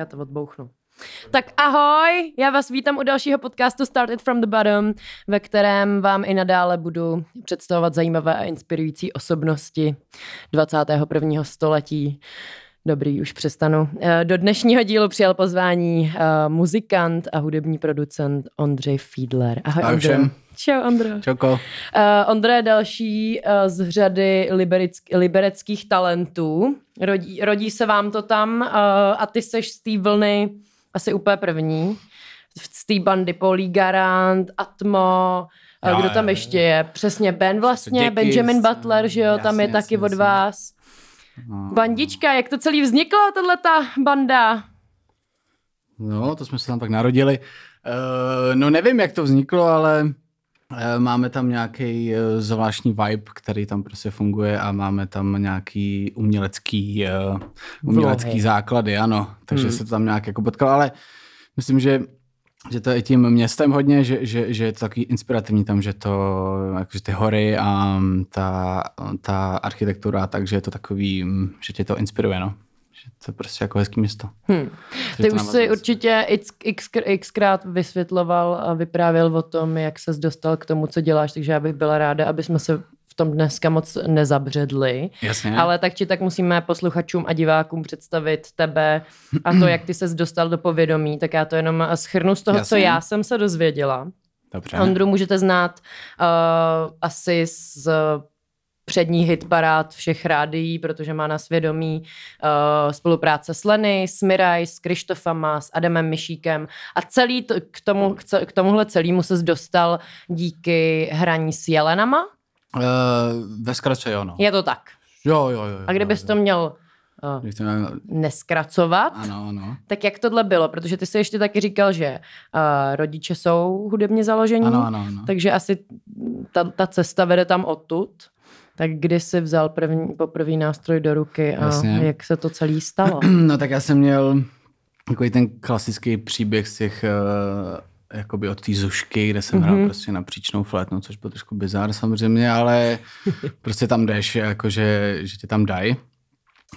já to odbouchnu. Tak ahoj, já vás vítám u dalšího podcastu Started from the Bottom, ve kterém vám i nadále budu představovat zajímavé a inspirující osobnosti 21. století. Dobrý, už přestanu. Eh, do dnešního dílu přijal pozvání uh, muzikant a hudební producent Ondřej Fiedler. Ahoj, Ahoj všem. Čau, Ondro. Čauko. Uh, Ondra je další uh, z řady liberick, libereckých talentů. Rodí, rodí se vám to tam uh, a ty seš z té vlny asi úplně první. Z té bandy Polí Garant, Atmo, jo, kdo tam ještě je? Přesně, Ben vlastně, Děky, Benjamin Butler, že jo, jasně, tam je taky jasně. od vás. No. Bandička, jak to celý vzniklo, tahle ta banda? No, to jsme se tam tak narodili. Uh, no nevím, jak to vzniklo, ale uh, máme tam nějaký uh, zvláštní vibe, který tam prostě funguje a máme tam nějaký umělecký, umělecký základy, ano. Takže hmm. se to tam nějak jako potkalo, ale myslím, že že to je tím městem hodně, že, že, že je to takový inspirativní tam, že to, jakože ty hory a ta, ta architektura, takže je to takový, že tě to inspiruje, no. Že to je prostě jako hezký město. Hmm. Ty už si určitě x, x, xkrát vysvětloval a vyprávěl o tom, jak ses dostal k tomu, co děláš, takže já bych byla ráda, aby jsme se tom dneska moc nezabředli. Jasně. Ale tak či tak musíme posluchačům a divákům představit tebe a to, jak ty ses dostal do povědomí. Tak já to jenom schrnu z toho, Jasně. co já jsem se dozvěděla. Dobře. Ondru můžete znát uh, asi z přední hit parád všech rádií, protože má na svědomí uh, spolupráce s Leny, s Miraj, s Krištofama, s Adamem Myšíkem a celý to, k, tomu, k tomuhle celému se dostal díky hraní s Jelenama. Uh, ve zkratce jo, no. Je to tak. Jo, jo, jo. A kdybys to měl uh, neskracovat, ano, ano. tak jak tohle bylo? Protože ty jsi ještě taky říkal, že uh, rodiče jsou hudebně založení, ano, ano, ano. takže asi ta, ta cesta vede tam odtud. Tak kdy jsi vzal první, poprvý nástroj do ruky a Jasně. jak se to celý stalo? No tak já jsem měl takový ten klasický příběh z těch uh, jakoby od té zušky, kde jsem mm-hmm. hrál mhm. prostě na příčnou flétnu, což byl trošku bizár samozřejmě, ale prostě tam jdeš, jakože, že tě tam dají.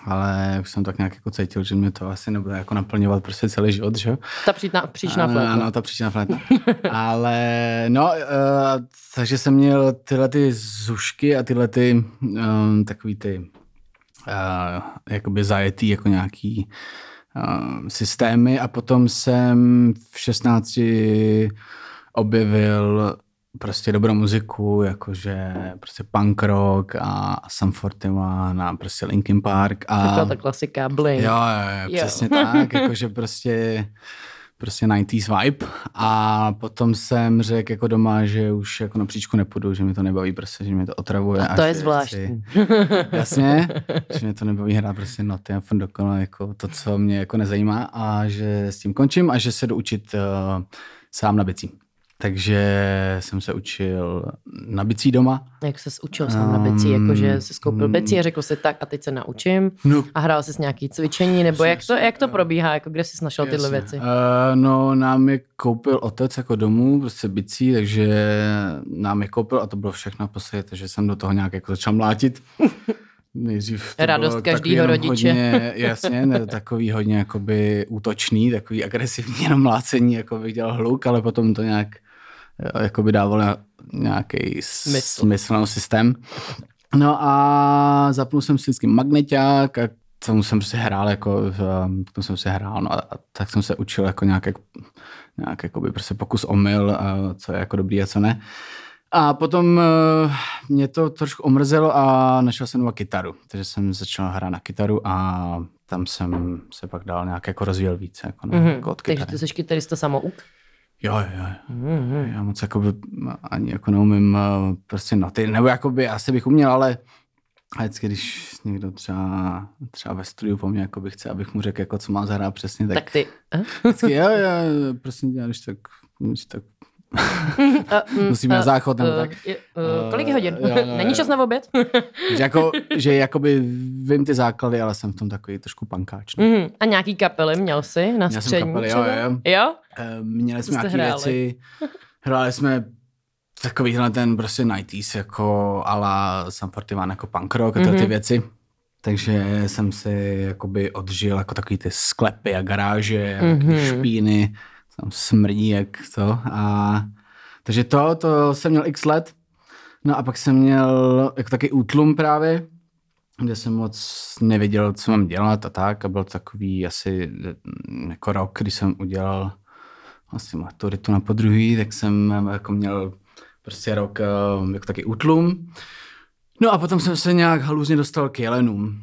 Ale už jsem tak nějak jako cítil, že mě to asi nebude jako naplňovat prostě celý život, že jo? Ta příčná, příčná flétna. Ano, ta příčná flétna. ale no, uh, takže jsem měl tyhle ty zušky a tyhle ty um, takový ty uh, jakoby zajetý jako nějaký systémy a potom jsem v 16 objevil prostě dobrou muziku, jakože prostě punk rock a Sam 41 a prostě Linkin Park. A... Taková ta klasika, Blink. Jo, jo, jo, přesně tak, jakože prostě prostě 90s vibe a potom jsem řekl jako doma, že už jako na příčku nepůjdu, že mi to nebaví prostě, že mi to otravuje. A to a je zvláštní. Si, jasně, že mě to nebaví hrát prostě noty a furt dokonale jako to, co mě jako nezajímá a že s tím končím a že se jdu učit uh, sám na bicí takže jsem se učil na bicí doma. Jak se učil sám na bicí? Jakože jsi skoupil bicí a řekl si tak a teď se naučím no, a hrál jsi nějaký cvičení, nebo jak to, jak to probíhá, jako kde jsi našel tyhle věci? Uh, no nám je koupil otec jako domů, prostě bicí, takže nám je koupil a to bylo všechno prostě, takže jsem do toho nějak jako začal mlátit. Nejdřív to Radost každého rodiče. Hodně, jasně, ne, takový hodně jakoby útočný, takový agresivní jenom mlácení, jako bych dělal hluk, ale potom to nějak jako by dával nějaký smysl. smysl systém. No a zapnul jsem si vždycky magneťák a tomu jsem si hrál, jako, tomu jsem si hrál, no a, a tak jsem se učil jako nějak, nějak jako by prostě pokus omyl, co je jako dobrý a co ne. A potom uh, mě to trošku omrzelo a našel jsem novou kytaru. Takže jsem začal hrát na kytaru a tam jsem se pak dal nějak jako rozvíjel víc. Jako, no, mm-hmm. jako od Takže ty jsi kytarista samouk? Jo, jo. Mm-hmm. Já moc jako by, ani jako neumím uh, prostě noty, nebo jako by asi bych uměl, ale a vždycky, když někdo třeba, třeba ve studiu po mně jako by chce, abych mu řekl, jako, co má zahrát přesně, tak, tak ty. Vždycky, jo, jo, prostě když tak, když tak Musíme na záchod nebo tak. Uh, kolik je hodin? Není čas na oběd? že, jako, že jakoby vím ty základy, ale jsem v tom takový trošku pankáč. No. Mm, a nějaký kapely měl jsi na Měl střední? Jsem kapely, jo, jo. Jo? Uh, měli jsme nějaké věci. Hráli jsme takovýhle ten prostě 90s, jako ala Sam Fortivan, jako punk rock a mm-hmm. ty mhm. věci. takže jsem si jakoby odžil jako takový ty sklepy a garáže, a mm-hmm. špíny, tam smrdí jak to. A, takže to, to jsem měl x let. No a pak jsem měl jako taky útlum právě, kde jsem moc nevěděl, co mám dělat a tak. A byl takový asi mm, jako rok, kdy jsem udělal vlastně maturitu na podruhý, tak jsem jako měl prostě rok eh, jako taky útlum. No a potom jsem se nějak haluzně dostal k jelenům.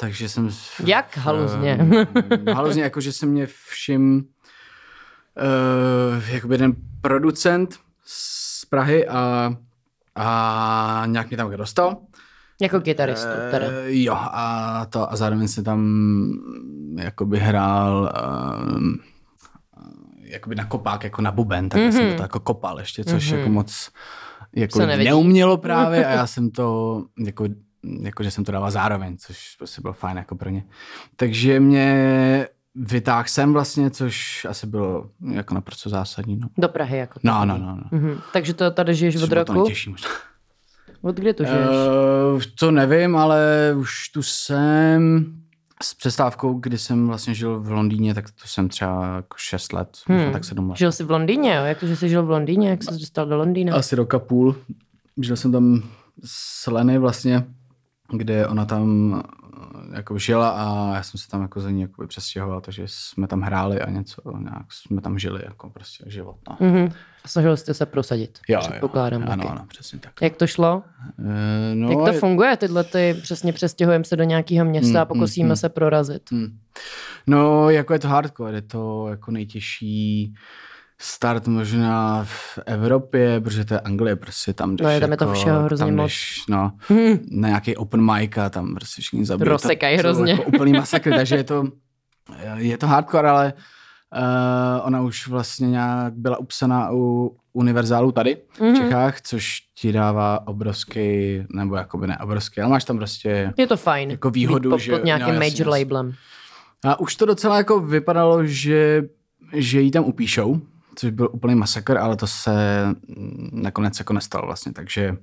takže jsem... Jak haluzně? Uh, haluzně, jako že se mě všim uh, jakoby jeden producent z Prahy a, a nějak mě tam dostal. Jako kytaristu teda. Uh, jo, a, to, a zároveň se tam jakoby hrál uh, jakoby na kopák, jako na buben, tak mm-hmm. jsem to mhm. jako kopal ještě, což mm-hmm. jako moc jako neumělo právě a já jsem to, jako, jako že jsem to dával zároveň, což prostě bylo fajn jako pro ně. Takže mě vytáhl jsem vlastně, což asi bylo jako naprosto zásadní. No. Do Prahy jako. No, no, no. no. Mm-hmm. Takže to tady žiješ což od roku? To nejtěžší možná. Od kdy to žiješ? Uh, to nevím, ale už tu jsem s přestávkou, kdy jsem vlastně žil v Londýně, tak to jsem třeba jako 6 let, hmm. tak 7 let. Žil jsi v Londýně, jo? Jak to, že jsi žil v Londýně? Jak jsi dostal do Londýna? Asi roka půl. Žil jsem tam s Leny vlastně, kde ona tam jako žila a já jsem se tam jako za ní jako přestěhoval, takže jsme tam hráli a něco, nějak jsme tam žili jako prostě život. No. Mm-hmm. A snažil jste se prosadit, jo, předpokládám. Jo. Ano, ano, přesně tak. Jak to šlo? E, no, Jak to je... funguje tyhle ty, přesně přestěhujeme se do nějakého města mm, a pokusíme mm, se prorazit? Mm. No, jako je to hardcore, je to jako nejtěžší start možná v Evropě, protože to je Anglie, prostě tam jdeš No je tam jako, je to všeho hrozně tam moc. Jdeš, no, hmm. na nějaký open mic a tam prostě všichni zabijou. Rozsekají hrozně. Jako úplný masakr, takže je to, je to hardcore, ale uh, ona už vlastně nějak byla upsaná u Univerzálu tady mm-hmm. v Čechách, což ti dává obrovský, nebo jakoby ne obrovský, ale máš tam prostě je to fajn. jako výhodu, pod, že... Pod nějakým no, major jasný, labelem. A už to docela jako vypadalo, že, že jí tam upíšou, což byl úplný masakr, ale to se nakonec jako nestalo vlastně, takže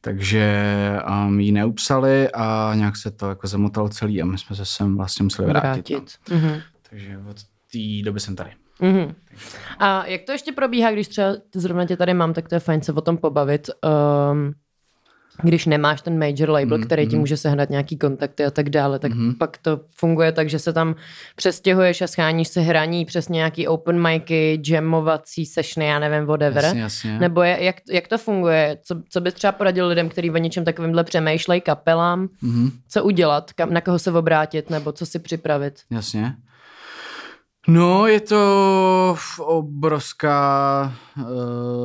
takže um, ji neupsali a nějak se to jako zamotalo celý a my jsme se sem vlastně museli vrátit. vrátit. No. Mm-hmm. Takže od té doby jsem tady. Mm-hmm. A jak to ještě probíhá, když třeba zrovna tě tady mám, tak to je fajn se o tom pobavit. Um, když nemáš ten major label, mm, který ti mm. může sehnat nějaký kontakty a tak dále, tak mm. pak to funguje tak, že se tam přestěhuješ a scháníš se hraní přes nějaký open micy, jamovací sessiony, já nevím, whatever. Jasně, jasně. Nebo je, jak, jak to funguje? Co, co bys třeba poradil lidem, kteří o něčem takovýmhle přemýšlejí, kapelám? Mm. Co udělat? Kam, na koho se obrátit? Nebo co si připravit? Jasně. No, je to obrovská uh,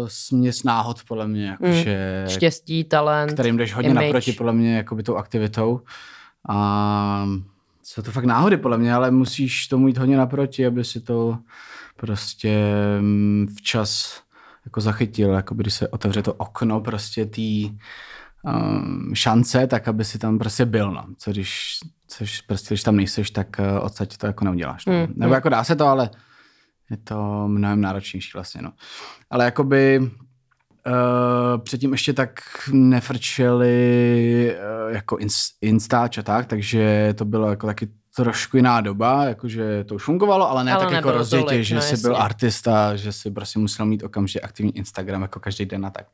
směs náhod, podle mě. Jakože, mm. Štěstí, talent, Kterým jdeš hodně image. naproti, podle mě, jakoby tou aktivitou. A jsou to fakt náhody, podle mě, ale musíš tomu jít hodně naproti, aby si to prostě mm, včas jako zachytil, jako když se otevře to okno prostě té um, šance, tak aby si tam prostě byl, no. Co když, což prostě, když tam nejseš, tak uh, odsaď to jako neuděláš. No. Mm, Nebo mm. jako dá se to, ale je to mnohem náročnější vlastně, no. Ale jakoby uh, předtím ještě tak nefrčeli uh, jako Instač a tak, takže to bylo jako taky trošku jiná doba, jakože to už fungovalo, ale ne ale tak jako rozjetě, že no, jsi byl artista, že si prostě musel mít okamžitě aktivní Instagram jako každý den a tak.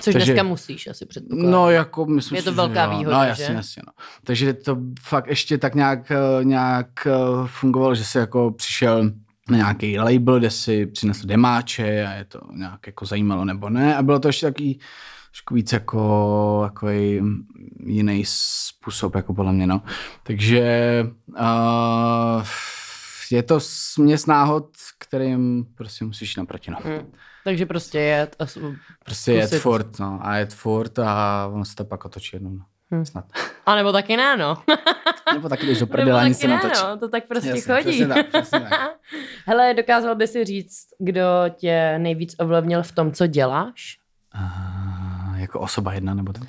Což Takže, dneska musíš asi předpokládám. No jako myslím Je to velká že, výhoda, No jasně, že? jasně. No. Takže to fakt ještě tak nějak, eh, nějak eh, fungovalo, že si jako přišel na nějaký label, kde si přinesl demáče a je to nějak jako zajímalo nebo ne. A bylo to ještě takový trošku víc jako, jako jiný způsob, jako podle mě, no. Takže uh, je to směs náhod, kterým prostě musíš naproti, no. Hmm. Takže prostě jet a Prostě jet furt, no. A jet furt a ono se to pak otočí jednou, no. Hmm. Snad. A nebo taky ne, no. nebo taky jdeš do prdele, ani se natočí. No, to tak prostě jasně, chodí. Přesně tak, přesně tak. Hele, dokázal by si říct, kdo tě nejvíc ovlivnil v tom, co děláš? Uh, jako osoba jedna nebo tak?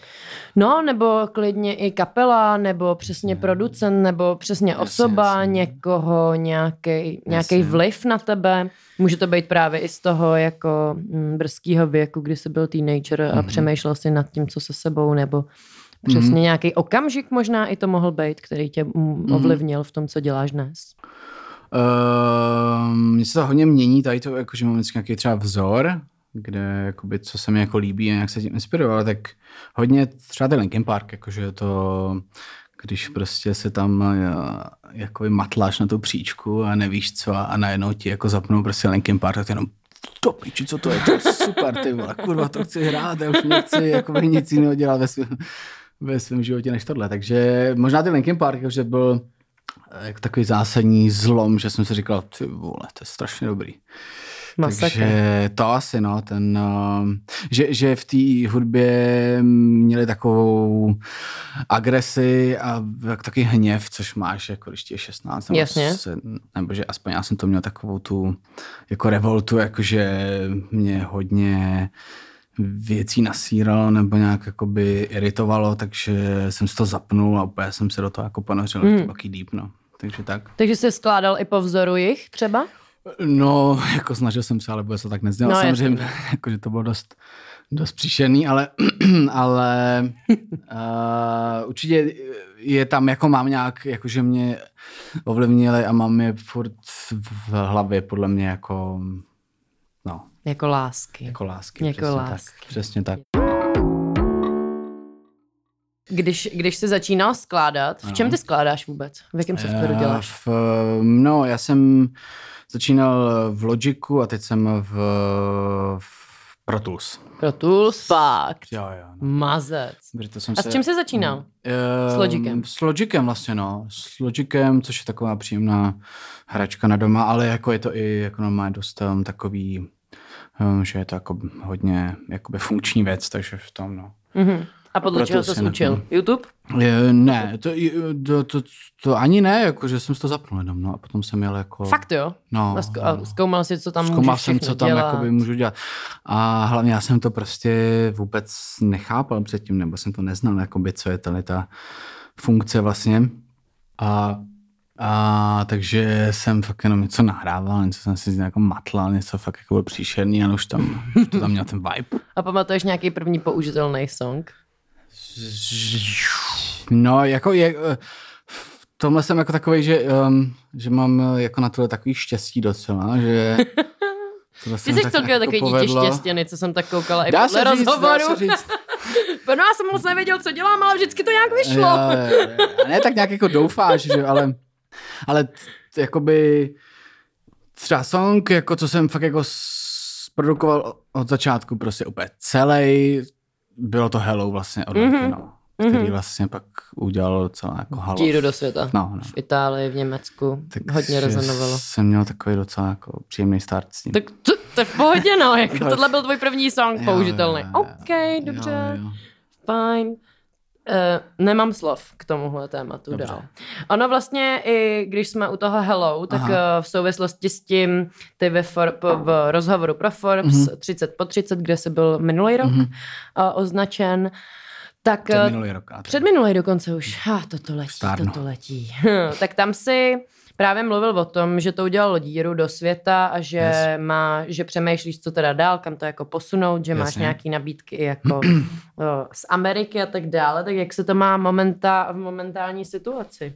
No, nebo klidně i kapela, nebo přesně producent, nebo přesně jasně, osoba jasně. někoho, nějaký vliv na tebe. Může to být právě i z toho jako mm, brzkého věku, kdy jsi byl teenager a mm-hmm. přemýšlel si nad tím, co se sebou, nebo Přesně mm. nějaký okamžik možná i to mohl být, který tě mm. ovlivnil v tom, co děláš dnes. Uh, mně se to hodně mění, tady to, jako, že mám vždycky nějaký třeba vzor, kde, jakoby, co se mi jako líbí a jak se tím inspiroval, tak hodně třeba ten Linkin Park, jakože to, když prostě se tam jako matláš na tu příčku a nevíš co a najednou ti jako zapnou prostě Linkin Park, tak jenom to piči, co to je, to je super, ty vole, kurva, to chci hrát, já už nechci jako nic jiného dělat ve svém, ve svém životě než tohle. Takže možná ten Linkin Park, že byl jako takový zásadní zlom, že jsem si říkal, ty vole, to je strašně dobrý. Masakr. Takže to asi, no, ten, uh, že, že v té hudbě měli takovou agresi a taky hněv, což máš, jako když je 16. Nebo, Jasně. Se, nebo že aspoň já jsem to měl takovou tu jako revoltu, jakože mě hodně věcí nasíralo nebo nějak jakoby iritovalo, takže jsem si to zapnul a úplně jsem se do toho jako ponořil, mm. to taky deep, no. Takže tak. Takže jsi skládal i po vzoru jich třeba? No, jako snažil jsem se, ale vůbec to tak nezdělal. No, Samozřejmě, jako, že to bylo dost, dost příšerný, ale, ale uh, určitě je tam, jako mám nějak, jako že mě ovlivnili a mám je furt v hlavě, podle mě jako, no. Jako lásky. Jako lásky, jako přesně lásky. tak. Přesně tak. Když, když jsi začínal skládat, v čem ty skládáš vůbec? V jakém softwaru děláš? V, no, já jsem začínal v Logicu a teď jsem v, v Pro Tools. Pro Tools? Fakt. Jo, jo. No. Mazec. To jsem a s čím jsi začínal? Uh, s Logicem? S Logicem vlastně, no. S Logicem, což je taková příjemná hračka na doma, ale jako je to i jako normálně dost um, takový, um, že je to jako hodně jakoby funkční věc, takže v tom, no. Mm-hmm. A podle čeho jsi učil? YouTube? Je, ne, to, to, to, to, ani ne, jako, že jsem si to zapnul jenom, no, a potom jsem jel jako... Fakt jo? No. A, zk- a zkoumal si, co tam Zkoumal jsem, co tam dělat. jakoby můžu dělat. A hlavně já jsem to prostě vůbec nechápal předtím, nebo jsem to neznal, jakoby, co je tady ta funkce vlastně. A a takže jsem fakt jenom něco nahrával, něco jsem si jako matlal, něco fakt jako byl příšerný, ale už tam, už to tam měl ten vibe. A pamatuješ nějaký první použitelný song? No, jako je, v tomhle jsem jako takový, že, um, že mám jako na tohle takový štěstí docela, že Ty jsi celkově jako takový dítě štěstěny, co jsem tak koukala i dá podle rozhovoru. Říct, no já jsem moc nevěděl, co dělám, ale vždycky to nějak vyšlo. Já, ne, tak nějak jako doufáš, že, ale, ale t, jakoby třeba song, jako co jsem fakt jako zprodukoval od začátku prostě úplně celý, bylo to Hello vlastně od mm-hmm. no, který mm-hmm. vlastně pak udělal docela jako halo. Díru do světa. No, no. V Itálii, v Německu. Tak Hodně rezonovalo. jsem měl takový docela jako příjemný start s ním. Tak to, to je v pohodě, no. Jako tohle byl tvůj první song jo, použitelný. Jo, jo, OK, dobře. Jo, jo. Fine. Uh, nemám slov k tomuhle tématu Dobře. dál. Ono vlastně, i když jsme u toho Hello, tak Aha. v souvislosti s tím, ty ve for, v rozhovoru pro Forbes mm-hmm. 30 po 30, kde se byl minulý rok mm-hmm. uh, označen, tak, před minulý rok. Před minulý dokonce už. Ah, toto letí, Stárno. toto letí. tak tam si právě mluvil o tom, že to udělalo díru do světa a že yes. má, že přemýšlíš, co teda dál, kam to jako posunout, že Jasně. máš nějaký nabídky jako o, z Ameriky a tak dále, tak jak se to má momenta, v momentální situaci?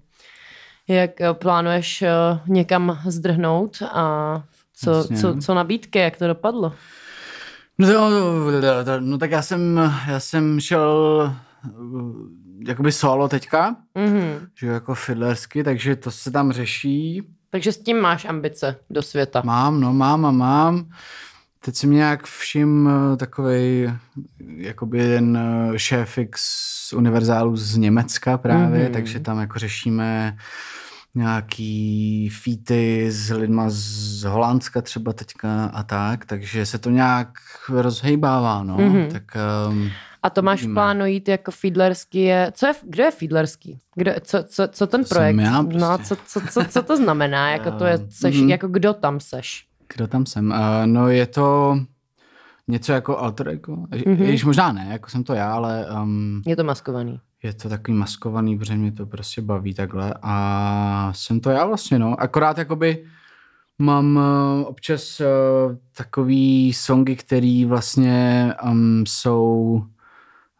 Jak plánuješ o, někam zdrhnout a co, co, co nabídky, jak to dopadlo? No, no, no tak já jsem, já jsem šel jakoby solo teďka, mm-hmm. že jako fiddlersky, takže to se tam řeší. Takže s tím máš ambice do světa. Mám, no mám a mám. Teď si mě nějak všim eh, takový jakoby jeden eh, šéf z univerzálu z Německa právě, mm-hmm. takže tam jako řešíme nějaký featy s lidma z Holandska třeba teďka a tak, takže se to nějak rozhejbává, no. Mm-hmm. Tak um, a to máš v plánu jít jako Fiedlerský je... Co je, kdo je Fiedlerský? Kdo, co, co, co ten projekt? já prostě. No, co, co, co, co to znamená? jako to je, seš, mm-hmm. jako kdo tam seš? Kdo tam jsem? Uh, no je to něco jako alter ego. Mm-hmm. Jež možná ne, jako jsem to já, ale... Um, je to maskovaný. Je to takový maskovaný, protože mě to prostě baví takhle a jsem to já vlastně, no. Akorát jakoby mám uh, občas uh, takový songy, který vlastně um, jsou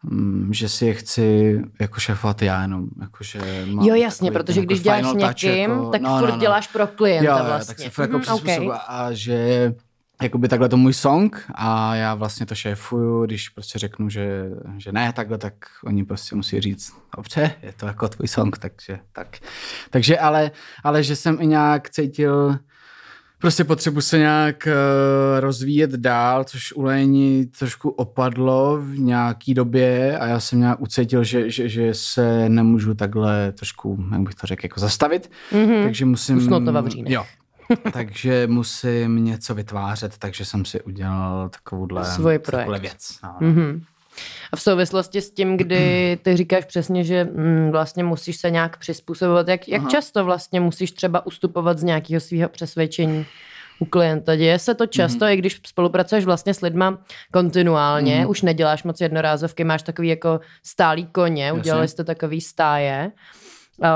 mm, že si je chci jako šefovat já jenom. Jako, že mám jo, jasně, protože když jako děláš s někým, jako, tak no, furt no, no. děláš pro klienta jo, vlastně. Jo, tak se furt jako mm-hmm, okay. a že jakoby takhle to můj song a já vlastně to šéfuju, když prostě řeknu, že, že ne takhle, tak oni prostě musí říct, dobře, je to jako tvůj song, takže tak. Takže ale, ale že jsem i nějak cítil, prostě potřebu se nějak uh, rozvíjet dál, což u Léni trošku opadlo v nějaký době a já jsem nějak ucítil, že, že, že se nemůžu takhle trošku, jak bych to řekl, jako zastavit. Mm-hmm. Takže musím... Usnout to vavřínek. Jo, takže musím něco vytvářet, takže jsem si udělal takovouhle, Svůj takovouhle věc. No. Mm-hmm. A v souvislosti s tím, kdy ty říkáš přesně, že mm, vlastně musíš se nějak přizpůsobovat, jak, jak často vlastně musíš třeba ustupovat z nějakého svého přesvědčení u klienta. Děje se to často, mm. i když spolupracuješ vlastně s lidma kontinuálně, mm. už neděláš moc jednorázovky, máš takový jako stálý koně, udělali jste takový stáje.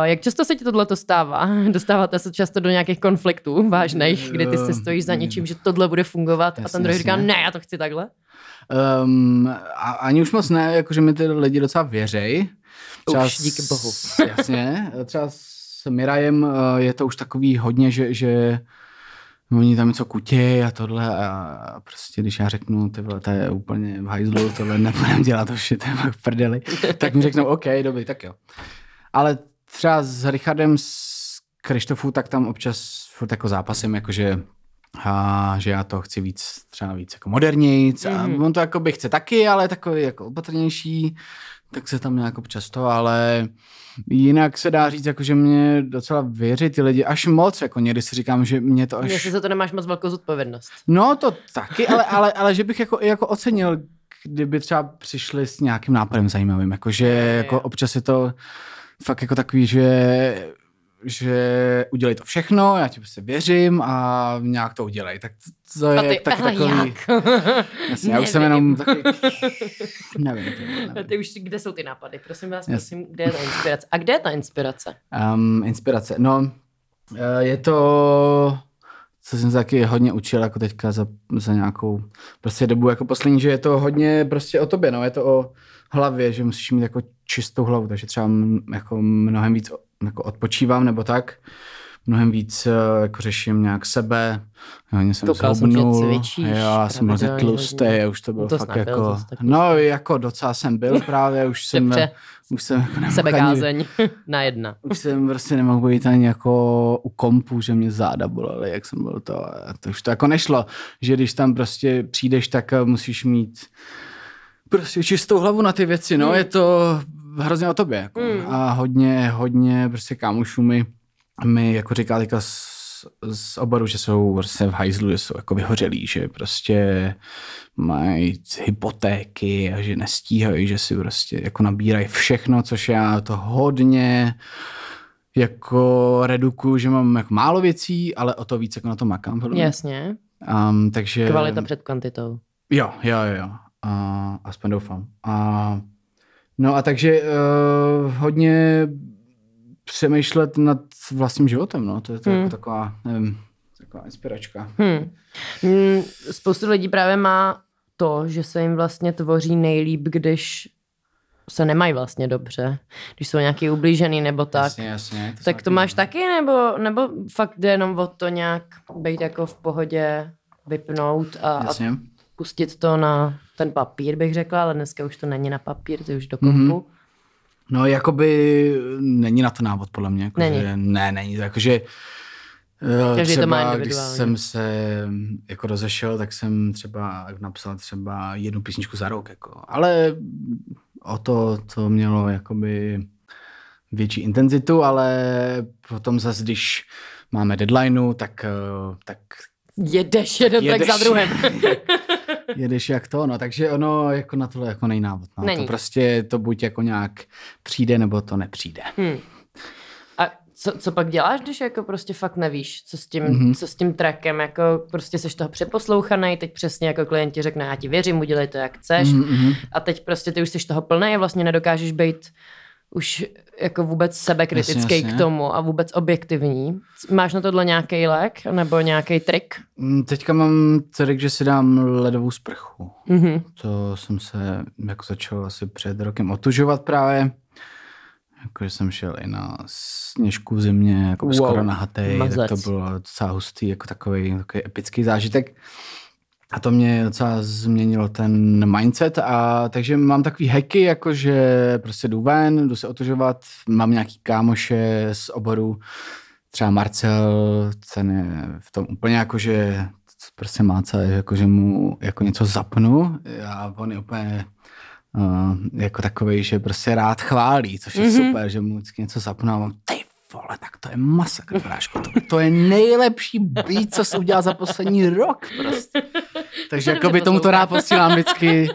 Jak často se ti tohle stává? Dostáváte se často do nějakých konfliktů vážných, kdy ty si stojíš za něčím, že tohle bude fungovat jasně, a ten druhý říká, ne, já to chci takhle? Um, a, ani už moc ne, jakože mi ty lidi docela věřej. Třeba už, díky bohu. jasně, třeba s Mirajem eh, je to už takový hodně, že, že oni tam něco kutějí a tohle a prostě když já řeknu, ty vole, to je úplně v hajzlu, tohle nebudem dělat, to je v prdeli, tak mi řeknou, OK, dobrý, tak jo. Ale třeba s Richardem z Krištofu, tak tam občas furt jako zápasem, jakože a že já to chci víc, třeba víc jako modernějc a mm. on to jako by chce taky, ale takový jako opatrnější, tak se tam nějak občas to, ale jinak se dá říct, jako, že mě docela věří ty lidi až moc, jako někdy si říkám, že mě to až... Jestli se to nemáš moc velkou zodpovědnost. No to taky, ale, ale, ale že bych jako, jako ocenil, kdyby třeba přišli s nějakým nápadem zajímavým, jako že jako občas je to fakt jako takový, že že udělej to všechno, já ti prostě věřím a nějak to udělej. Tak to je ty, taky takový... Jasně, já už jsem jenom taky... nevím, to, nevím. Ty už, kde jsou ty nápady? Prosím vás, yes. prosím, kde je ta inspirace? A kde je ta inspirace? Um, inspirace, no, eh, je to co jsem se taky hodně učil jako teďka za, za nějakou prostě dobu jako poslední, že je to hodně prostě o tobě, no, je to o hlavě, že musíš mít jako čistou hlavu, takže třeba jako mnohem víc jako odpočívám nebo tak, mnohem víc eh, jako řeším nějak sebe, hodně jsem Koukal zhubnul, jsem, cvičíš, já jsem byl tlustý, už to bylo to fakt jako, byl, no jako docela jsem byl právě, už jsem, už jsem jako Sebekázeň. Na jedna. Už jsem prostě nemohl být ani jako u kompu, že mě záda bolely, jak jsem byl to, to už to jako nešlo, že když tam prostě přijdeš, tak eh, musíš mít prostě čistou hlavu na ty věci, no, mm. je to hrozně o tobě, jako. mm. a hodně, hodně prostě kámošů mi, mi jako říká teďka z, z oboru, že jsou prostě v hajzlu, že jsou jako vyhořelí, že prostě mají hypotéky a že nestíhají, že si prostě jako nabírají všechno, což já to hodně jako redukuju, že mám jako málo věcí, ale o to víc jako na to makám. Jasně. Um, takže... Kvalita před kvantitou. Jo, jo, jo. A, aspoň doufám. A, no a takže uh, hodně přemýšlet nad vlastním životem, no. To je to hmm. jako taková, nevím, taková inspiračka. Hmm. Hmm, spoustu lidí právě má to, že se jim vlastně tvoří nejlíp, když se nemají vlastně dobře, když jsou nějaký ublížený nebo tak. Jasně, jasně. To tak to máš taky, nebo, nebo fakt jde jenom o to nějak být jako v pohodě, vypnout a, a pustit to na ten papír, bych řekla, ale dneska už to není na papír, to je už do kompu. Mm-hmm. No, jakoby není na to návod, podle mě. Jako, není. Že, ne, není. Jakože eh, Každý třeba, to má když jsem se jako rozešel, tak jsem třeba napsal třeba jednu písničku za rok. Jako. Ale o to, to mělo jakoby větší intenzitu, ale potom zase, když máme deadlineu, tak, eh, tak Jedeš jeden jedeš, tak za druhým. jedeš jak to, no, takže ono jako na tohle jako nejnávod. No. Není. To prostě to buď jako nějak přijde, nebo to nepřijde. Hmm. A co, co pak děláš, když jako prostě fakt nevíš, co s tím, mm-hmm. co s tím trackem, jako prostě seš toho přeposlouchaný, teď přesně jako klienti řekne, já ti věřím, udělej to, jak chceš. Mm-hmm. A teď prostě ty už jsi toho plný a vlastně nedokážeš být už jako vůbec sebekritický jasně, jasně. k tomu a vůbec objektivní. Máš na tohle nějaký lék nebo nějaký trik? Mm, teďka mám trik, že si dám ledovou sprchu. Mm-hmm. To jsem se jako začal asi před rokem otužovat právě. Jakože jsem šel i na sněžku v zimě, jako wow. skoro na hatej, tak to bylo docela hustý, jako takový, takový epický zážitek. A to mě docela změnilo ten mindset a takže mám takový hacky, jako že prostě jdu ven, jdu se otužovat, mám nějaký kámoše z oboru, třeba Marcel, ten je v tom úplně jako, že prostě má celé, jako že mu jako něco zapnu a on je úplně uh, jako takový, že prostě rád chválí, což je mm-hmm. super, že mu vždycky něco zapnu a mám, ty vole, tak to je masakr, bráško. To, to je nejlepší být, co jsem udělal za poslední rok prostě. Takže jako by tomu to rád posílám vždycky.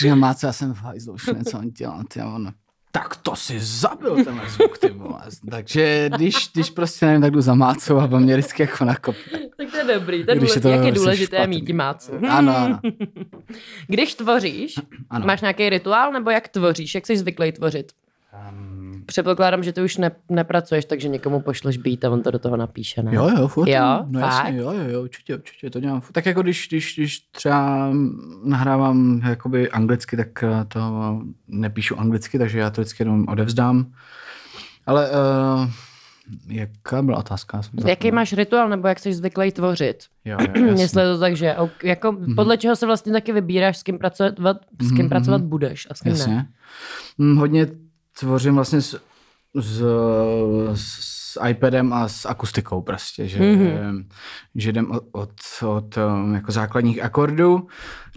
Říkám, má co, já jsem v hajzlu, už něco on dělal, ty on, tak to si zabil ten zvuk, ty vole. Takže když, když prostě nevím, tak jdu za mácou a mě vždycky jako nakopne. Tak to je dobrý, to je důležité, jak je důležité špatný. mít mácu. Ano, ano. Když tvoříš, ano. máš nějaký rituál, nebo jak tvoříš, jak jsi zvyklý tvořit? Um, Předpokládám, že ty už ne, nepracuješ, takže někomu pošleš být a on to do toho napíše, ne? Jo, jo, furt. Jo, no, jasně, jo, jo, jo, určitě, určitě, to dělám. Tak jako když, když, když třeba nahrávám jakoby anglicky, tak eh, to nepíšu anglicky, takže já to vždycky jenom odevzdám. Ale uh, jaká byla otázka? Jaký máš rituál, nebo jak jsi zvyklý tvořit? Jo, jo, Jestli to tak, že jako mm-hmm. podle čeho se vlastně taky vybíráš, s kým pracovat, s kým mm-hmm. pracovat budeš a s kým jasně. ne? Mm, hodně tvořím vlastně s, s, s iPadem a s akustikou prostě, že, mm-hmm. že jdem od, od, od um, jako základních akordů,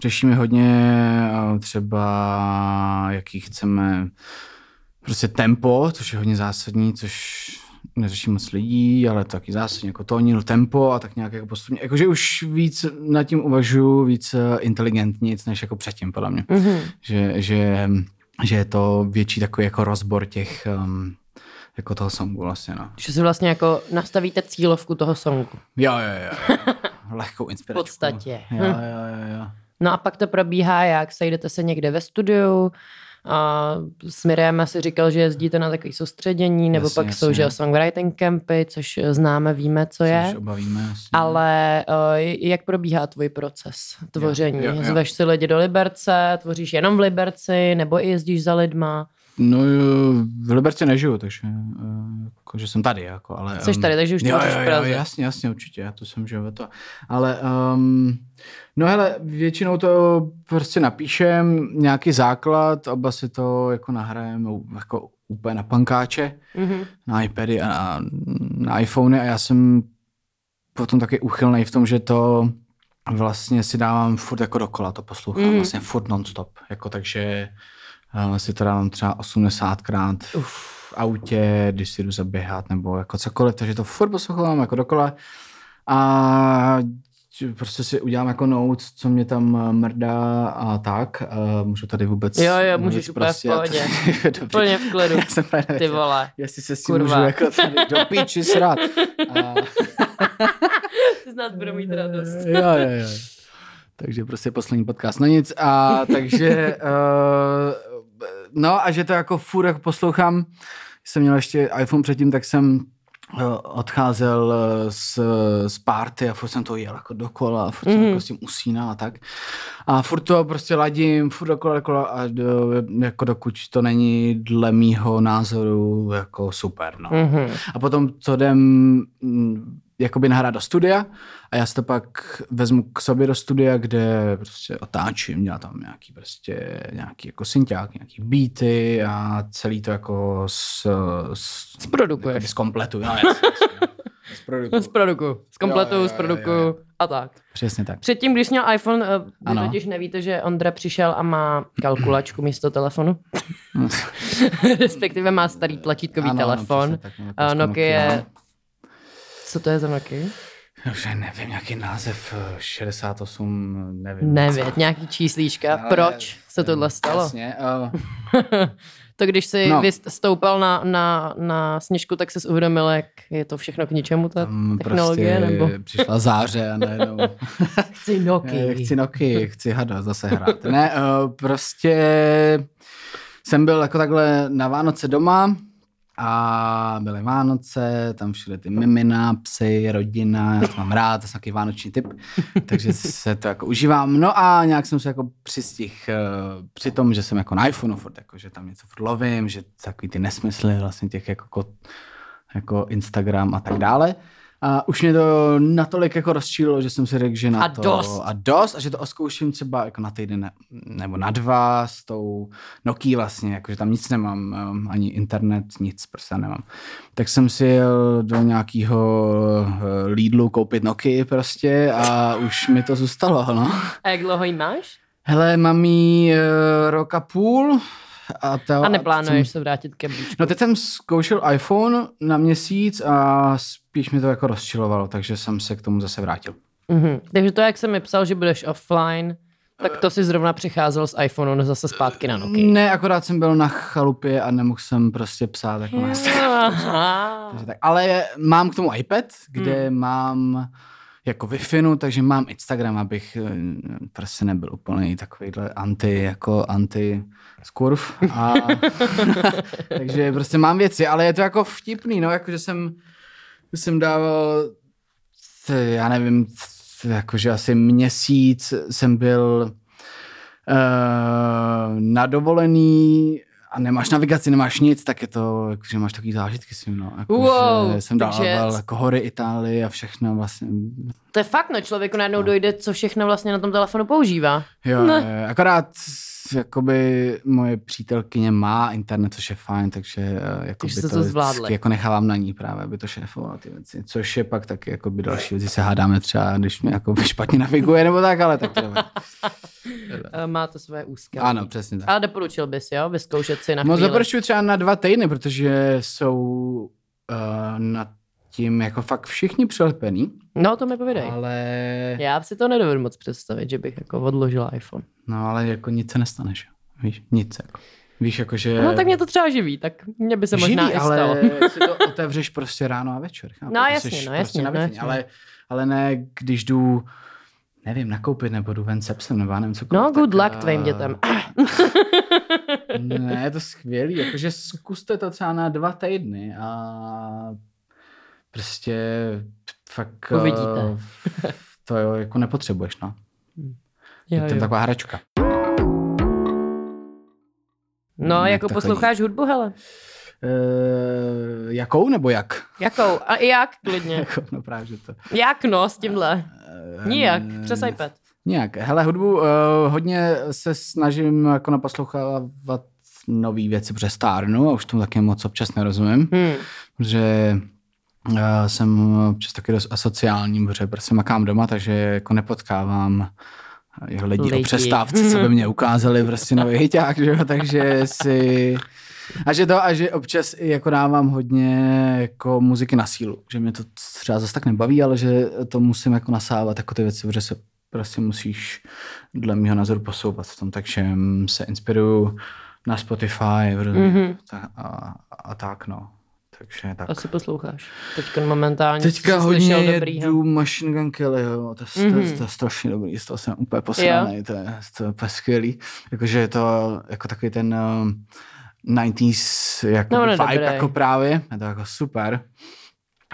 řešíme hodně uh, třeba jaký chceme prostě tempo, což je hodně zásadní, což neřeší moc lidí, ale taky zásadně jako tónil tempo a tak nějak jako postupně. Jakože už víc nad tím uvažuji, víc uh, inteligentně, než jako předtím, podle mě. Mm-hmm. Že, že že je to větší takový jako rozbor těch um, jako toho songu vlastně, no. Že si vlastně jako nastavíte cílovku toho songu. Jo, jo, jo. Lehkou inspiraci. V podstatě. Jo, jo, jo, jo. No a pak to probíhá jak? Sejdete se někde ve studiu, a s Mirem asi říkal, že jezdíte na takové soustředění, nebo jasně, pak jasně. jsou že songwriting campy, což známe, víme, co je. Což obavíme, jasně. Ale uh, jak probíhá tvůj proces tvoření? Jo, jo, jo. Zveš si lidi do Liberce, tvoříš jenom v Liberci, nebo i jezdíš za lidma? No v Liberci nežiju, takže uh, jako, že jsem tady. Jako, ale, Jsi tady, takže už jo, jo, jo, jo, jasně, jasně, určitě, já to jsem žil to. Ale um, no hele, většinou to prostě napíšem, nějaký základ, oba si to jako nahrajeme jako úplně na pankáče, mm-hmm. na iPady a na, na iPhony a já jsem potom taky uchylný v tom, že to vlastně si dávám furt jako dokola, to poslouchám, mm. vlastně furt non-stop, jako takže si to dávám třeba 80krát v autě, když si jdu zaběhat nebo jako cokoliv, takže to furt poslouchám jako dokola a prostě si udělám jako notes, co mě tam mrdá a tak. Uh, můžu tady vůbec... Jo, jo, můžeš úplně v pohodě. Úplně v klidu. Já jsem právě Ty vole. Jestli se si můžu jako tady do píči srát. A... Snad budu mít radost. jo, jo, jo. Takže prostě poslední podcast. No nic, a takže uh, no a že to jako furt jako poslouchám, jsem měl ještě iPhone předtím, tak jsem eh, odcházel eh, z, z party a furt jsem to jel jako dokola, furt jsem mm. jako s tím usínal a tak. A furt to prostě ladím, furt dokola, dokola a do, jako dokud to není dle mýho názoru jako super, no. Mm-hmm. A potom to jdem mm, jakoby nahrát do studia a já si to pak vezmu k sobě do studia, kde prostě otáčím, dělám tam nějaký prostě nějaký jako synťák, nějaký beaty a celý to jako s, s Zprodukuješ. Z kompletu, no, jasně, jasně. Zprodukuju. Zprodukuju. Z kompletu, jo, jo, jo, jo. a tak. Přesně tak. Předtím, když měl iPhone, eh, vy ano. totiž nevíte, že Ondra přišel a má kalkulačku místo telefonu. Respektive má starý tlačítkový ano, telefon. Ano, tak, uh, Nokia co to je za Nokia? Už nevím, nějaký název 68, eh, nevím. Nevím, nějaký číslíčka. Ale, Proč se tohle stalo? Jasně. Uh... to když jsi no. stoupal na, na, na sněžku, tak se uvědomil, jak je to všechno k ničemu, ta Tam technologie? Prostě nebo? přišla záře a najednou... chci Nokia. chci Nokia, chci hada zase hrát. ne, uh, prostě jsem byl jako takhle na Vánoce doma a byly Vánoce, tam všude ty mimina, psy, rodina, já to mám rád, to jsem takový vánoční typ, takže se to jako užívám. No a nějak jsem se jako přistih uh, při tom, že jsem jako na iPhoneu furt, jako, že tam něco furt lovím, že takový ty nesmysly vlastně těch jako, jako Instagram a tak dále. A už mě to natolik jako rozčílilo, že jsem si řekl, že na a to... Dost. A dost. A že to oskouším třeba jako na týden ne, nebo na dva s tou Nokia vlastně, jakože tam nic nemám, um, ani internet, nic prostě nemám. Tak jsem si jel do nějakého uh, Lidlu koupit Nokia prostě a už mi to zůstalo, no. A jak dlouho jí máš? Hele, mám jí uh, rok a půl, a, to, a neplánuješ jsem, se vrátit ke blíčku? No teď jsem zkoušel iPhone na měsíc a spíš mi to jako rozčilovalo, takže jsem se k tomu zase vrátil. Mm-hmm. Takže to, jak jsem mi psal, že budeš offline, tak to si zrovna přicházel z iPhoneu zase zpátky na Nokia. Ne, akorát jsem byl na chalupě a nemohl jsem prostě psát jako na tak. Ale mám k tomu iPad, kde hmm. mám jako wi takže mám Instagram, abych eh, prostě nebyl úplně takovýhle anti, jako anti skurv. A, takže prostě mám věci, ale je to jako vtipný, no, jakože jsem, jsem dával, já nevím, jakože asi měsíc jsem byl uh, na dovolený a nemáš navigaci, nemáš nic, tak je to, že máš takový zážitky s ním, no. Jako, wow, že jsem dával takže... jako hory Itálie a všechno vlastně. To je fakt, no, člověku najednou no. dojde, co všechno vlastně na tom telefonu používá. Jo, no. akorát jakoby moje přítelkyně má internet, což je fajn, takže eh, jako by to, to zvládli. jako nechávám na ní právě, aby to šéfovala ty věci. Což je pak taky jako by další věci se hádáme třeba, když mě jako špatně naviguje nebo tak, ale tak to eh, Má to své úzké. Ano, přesně tak. Ale doporučil bys, jo, vyzkoušet si na No doporučuji třeba na dva týdny, protože jsou uh, na tím jako fakt všichni přilepený. No, to mi povídej. Ale... Já si to nedovedu moc představit, že bych jako odložil iPhone. No, ale jako nic se nestane, že? Víš, nic jako. Víš, jako že... No, tak mě to třeba živí, tak mě by se živí, možná i stalo. ale si to otevřeš prostě ráno a večer. Chápu? No, jasně, no, jasně, prostě no, jasně. Ale, ale ne, když jdu nevím, nakoupit nebo jdu ven se psem, nebo já nevím, cokoliv. No, good tak, luck tvým dětem. ne, je to skvělý, jakože zkuste to třeba na dva týdny a prostě fakt Uvidíte. to jo, jako nepotřebuješ, no. Jo, je to jo. taková hračka. No, hmm, jako takový... posloucháš hudbu, hele? Uh, jakou nebo jak? Jakou? A jak, klidně. jako, no právě, že to. Jak no, s tímhle? Uh, Nijak, přes iPad. Nijak. Hele, hudbu uh, hodně se snažím jako naposlouchávat nové věci, protože stárnu a už tomu taky moc občas nerozumím, hmm. protože já jsem občas taky dost asociální, protože prostě makám doma, takže jako nepotkávám jeho lidi, lidi. o přestávce, co by mě ukázali prostě nový hyťák, že jo, takže si... A že to, a že občas i jako dávám hodně jako muziky na sílu, že mě to třeba zase tak nebaví, ale že to musím jako nasávat jako ty věci, protože se prostě musíš dle mého názoru posouvat v tom, takže se inspiruju na Spotify mm-hmm. a, a tak no. Takže tak. Asi posloucháš. Teďka momentálně Teďka hodně jedu Machine Gun Kellyho, to, mm-hmm. to, to, to, je strašně dobrý, z toho jsem úplně posraný, to je, to je úplně skvělý. Jakože je to jako takový ten um, 90s jako no, vibe dobré. jako právě, je to jako super.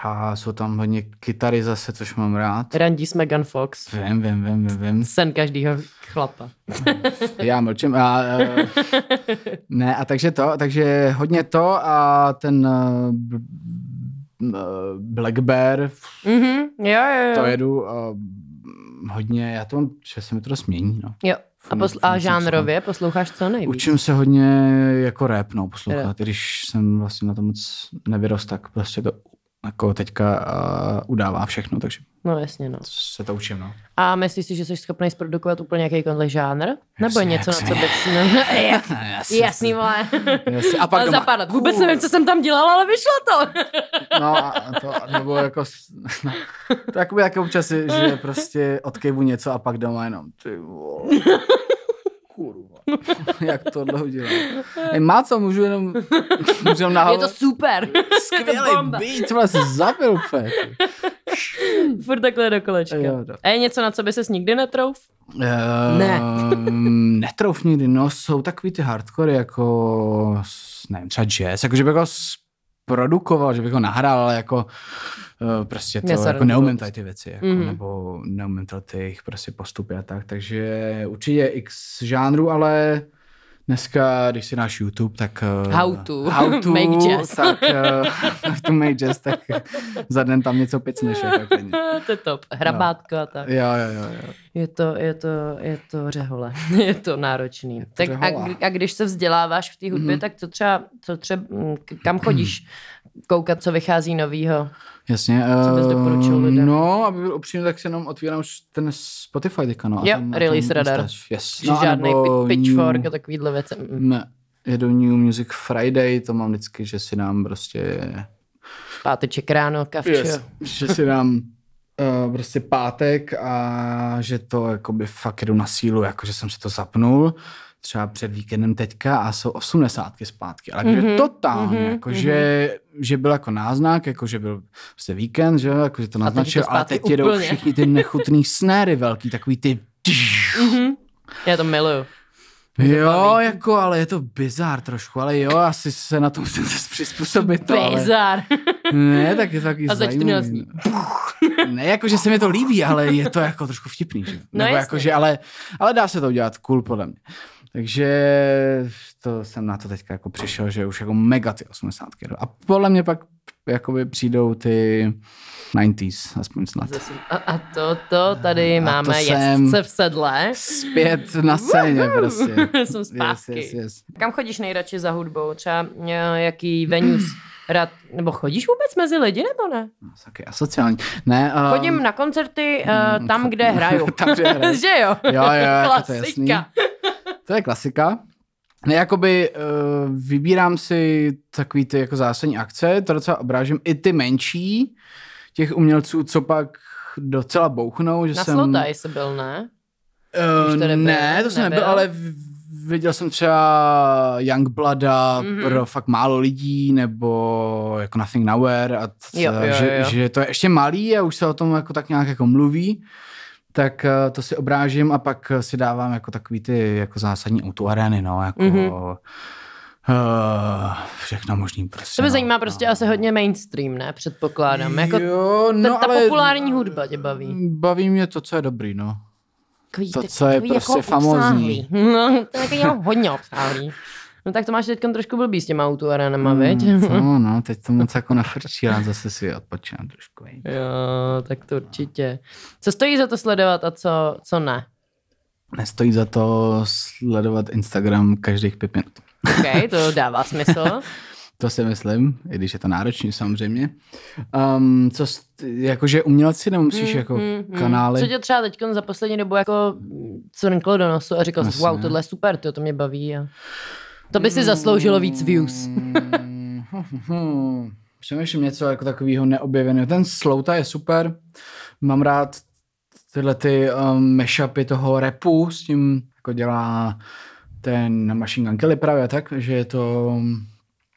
A jsou tam hodně kytary zase, což mám rád. Randy s Megan Fox. Vím, vím, vím, vím. Sen každýho chlapa. Já mlčím. A, uh, ne, a takže to, takže hodně to a ten uh, Black Bear. Mm-hmm, jo, jo, jo. To jedu uh, hodně, já to mám, že se mi to dost mění, no. Jo. A, posl- a žánrově posloucháš co nejvíc? Učím se hodně jako rap, no, poslouchat. Když jsem vlastně na to moc nevyrost, tak prostě to jako teďka uh, udává všechno, takže no, jasně, no. se to učím. No. A myslíš si, že jsi schopný zprodukovat úplně jakýkoliv žánr? Nebo jasně, něco, jasně. na co bys... Ne... jasný, jasný, vole. Jasný. A pak doma... Vůbec nevím, co jsem tam dělal, ale vyšlo to. no, a to, nebo jako... No, to jako by jako občas, že prostě odkejvu něco a pak doma jenom ty vole jak tohle udělat. Má co, můžu jenom, můžu jenom nahávat. Je to super. Skvělý beat, tohle se zabil, Furt takhle do kolečka. Jo, A je něco, na co by ses nikdy netrouf? Uh, ne. netrouf nikdy, no jsou takový ty hardcore jako, nevím, třeba jazz, jako že bych ho produkoval, že bych ho nahrál, ale jako uh, prostě to, jako neumím tady ty věci, jako, mm. nebo neumím to ty jejich prostě postupy a tak, takže určitě x žánru, ale Dneska, když si náš YouTube, tak... Uh, how to, how to make jazz. Tak, how to make jazz, tak za den tam něco picneš. To je top. Hrabátko a tak. Jo, jo, jo. jo. Je to, je to, je to řehole. je to náročný. Je to tak a, a, když se vzděláváš v té hudbě, mm-hmm. tak co třeba, co třeba, kam chodíš koukat, co vychází novýho? Jasně. Co bys doporučil uh, lidem? No, aby byl upřímný, tak se jenom otvírám už ten Spotify teďka, no. Jo, tam, release radar. Yes. No, žádný pitchfork new, a takovýhle věci. Ne, jedu New Music Friday, to mám vždycky, že si dám prostě... Páteček ráno, kavčo. Yes, že si dám uh, prostě pátek a že to jakoby fakt jedu na sílu, jako že jsem si to zapnul třeba před víkendem teďka a jsou osmdesátky zpátky. Ale mm-hmm. totálně, mm-hmm. jako, mm-hmm. Že, že byl jako náznak, jako že byl prostě víkend, že, jako, že to naznačil, ale teď úplně. jedou všichni ty nechutný snéry velký, takový ty... Mm-hmm. Já to miluju. Jo, jako, ale je to bizár trošku, ale jo, asi se na to musím přizpůsobit. Bizár. Ne, tak je to taky A zajímavý. Ne, jako, že se mi to líbí, ale je to jako trošku vtipný, že? No Nebo jako, že, ale, ale dá se to udělat cool podle mě. Takže to jsem na to teďka jako přišel, že už jako mega ty 80. A podle mě pak jakoby přijdou ty 90s, aspoň snad. A, a to, to tady a máme to jezdce v sedle. Zpět na scéně prostě. jsem zpátky. Yes, yes, yes. Kam chodíš nejradši za hudbou? Třeba eh, jaký venues rád, nebo chodíš vůbec mezi lidi, nebo ne? No, taky asociální. Ne, uh, Chodím na koncerty uh, tam, kde hraju. tam, kde hraju. že jo? Jo, jo, Klasika. To je jasný. To je klasika. Ne, jakoby uh, vybírám si takový ty jako zásadní akce, to docela obrážím i ty menší těch umělců, co pak docela bouchnou. Že Na jsem... Slowdive jsi byl, ne? Uh, ne, to jsem nebyl, ale viděl jsem třeba Youngblooda mm-hmm. pro fakt málo lidí, nebo jako Nothing Nowhere, a t- jo, jo, že, jo. že to je ještě malý a už se o tom jako tak nějak jako mluví tak uh, to si obrážím a pak si dávám jako takový ty jako zásadní autoarény, no, jako mm-hmm. Uh, všechno možný prostě. To mě no, zajímá prostě no. asi hodně mainstream, ne? Předpokládám. Jako jo, no, ta, ta ale populární hudba tě baví. Baví mě to, co je dobrý, no. Takový, to, co je jako prostě jako famózní. No, to je jako hodně obsáhlý. No tak to máš teď trošku blbý s těma autoarenama, mm, viď? No, no, teď to moc jako nafrčí, ale zase si odpočínám trošku. Viď? Jo, tak to určitě. Co stojí za to sledovat a co, co ne? Nestojí za to sledovat Instagram každých pět minut. OK, to dává smysl. to si myslím, i když je to náročný samozřejmě. Um, co, jakože umělci nemusíš mm, jako mm, kanály. Co tě třeba teď za poslední dobu jako co do nosu a říkal jsi, wow, tohle je super, to, to mě baví. A... To by si zasloužilo víc views. Přemýšlím něco jako takového neobjeveného. Ten Slouta je super. Mám rád tyhle ty um, mashupy toho repu s tím, jako dělá ten Machine Gun Kelly právě tak, že je to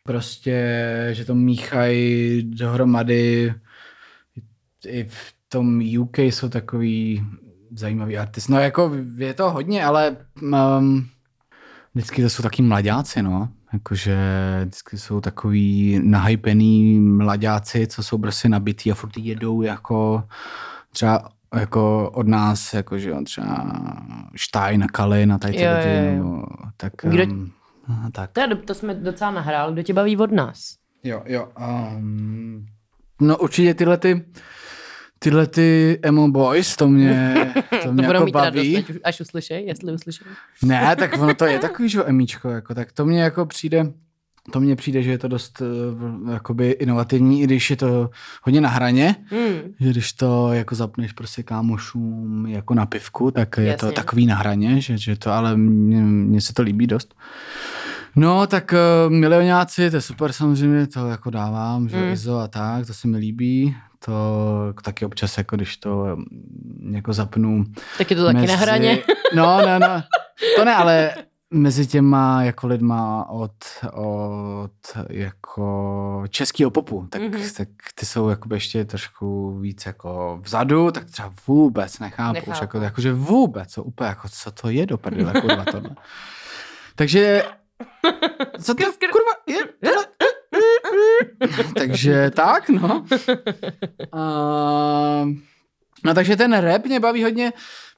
prostě, že to míchají dohromady i v tom UK jsou takový zajímavý artist. No jako je to hodně, ale um, Vždycky to jsou taky mladáci, no. Jakože vždycky jsou takový nahypený mladáci, co jsou prostě nabitý a furt jedou jako třeba jako od nás, jakože on třeba Stein a Kalin a tady ty lidi, nebo tak. Kdo, um, tak. To, to jsme docela nahrál, kdo tě baví od nás? Jo, jo. Um, no určitě tyhle ty tyhle ty emo boys, to mě, to mě to jako baví. Radost, až uslyšej, jestli uslyšej. Ne, tak ono to je takový, že emíčko, jako, tak to mě jako přijde, to mně přijde, že je to dost uh, jakoby inovativní, i když je to hodně na hraně, hmm. že když to jako zapneš prostě kámošům jako na pivku, tak je Jasně. to takový na hraně, že, že to, ale mně se to líbí dost. No, tak uh, milionáci, to je super samozřejmě, to jako dávám, že mm. Izo a tak, to se mi líbí to taky občas, jako když to mm, jako zapnu. Tak je to taky mezi... na hraně. No, no, no. To ne, ale mezi těma jako lidma od, od jako českého popu, tak, mm-hmm. tak ty jsou jako ještě trošku víc jako vzadu, tak třeba vůbec nechápu, nechápu. Už jako, jako, že vůbec, co úplně jako, co to je do prdele, kurva tohle. Takže co to kurva je? Tohle? takže tak, no. Uh, no takže ten rap mě baví hodně,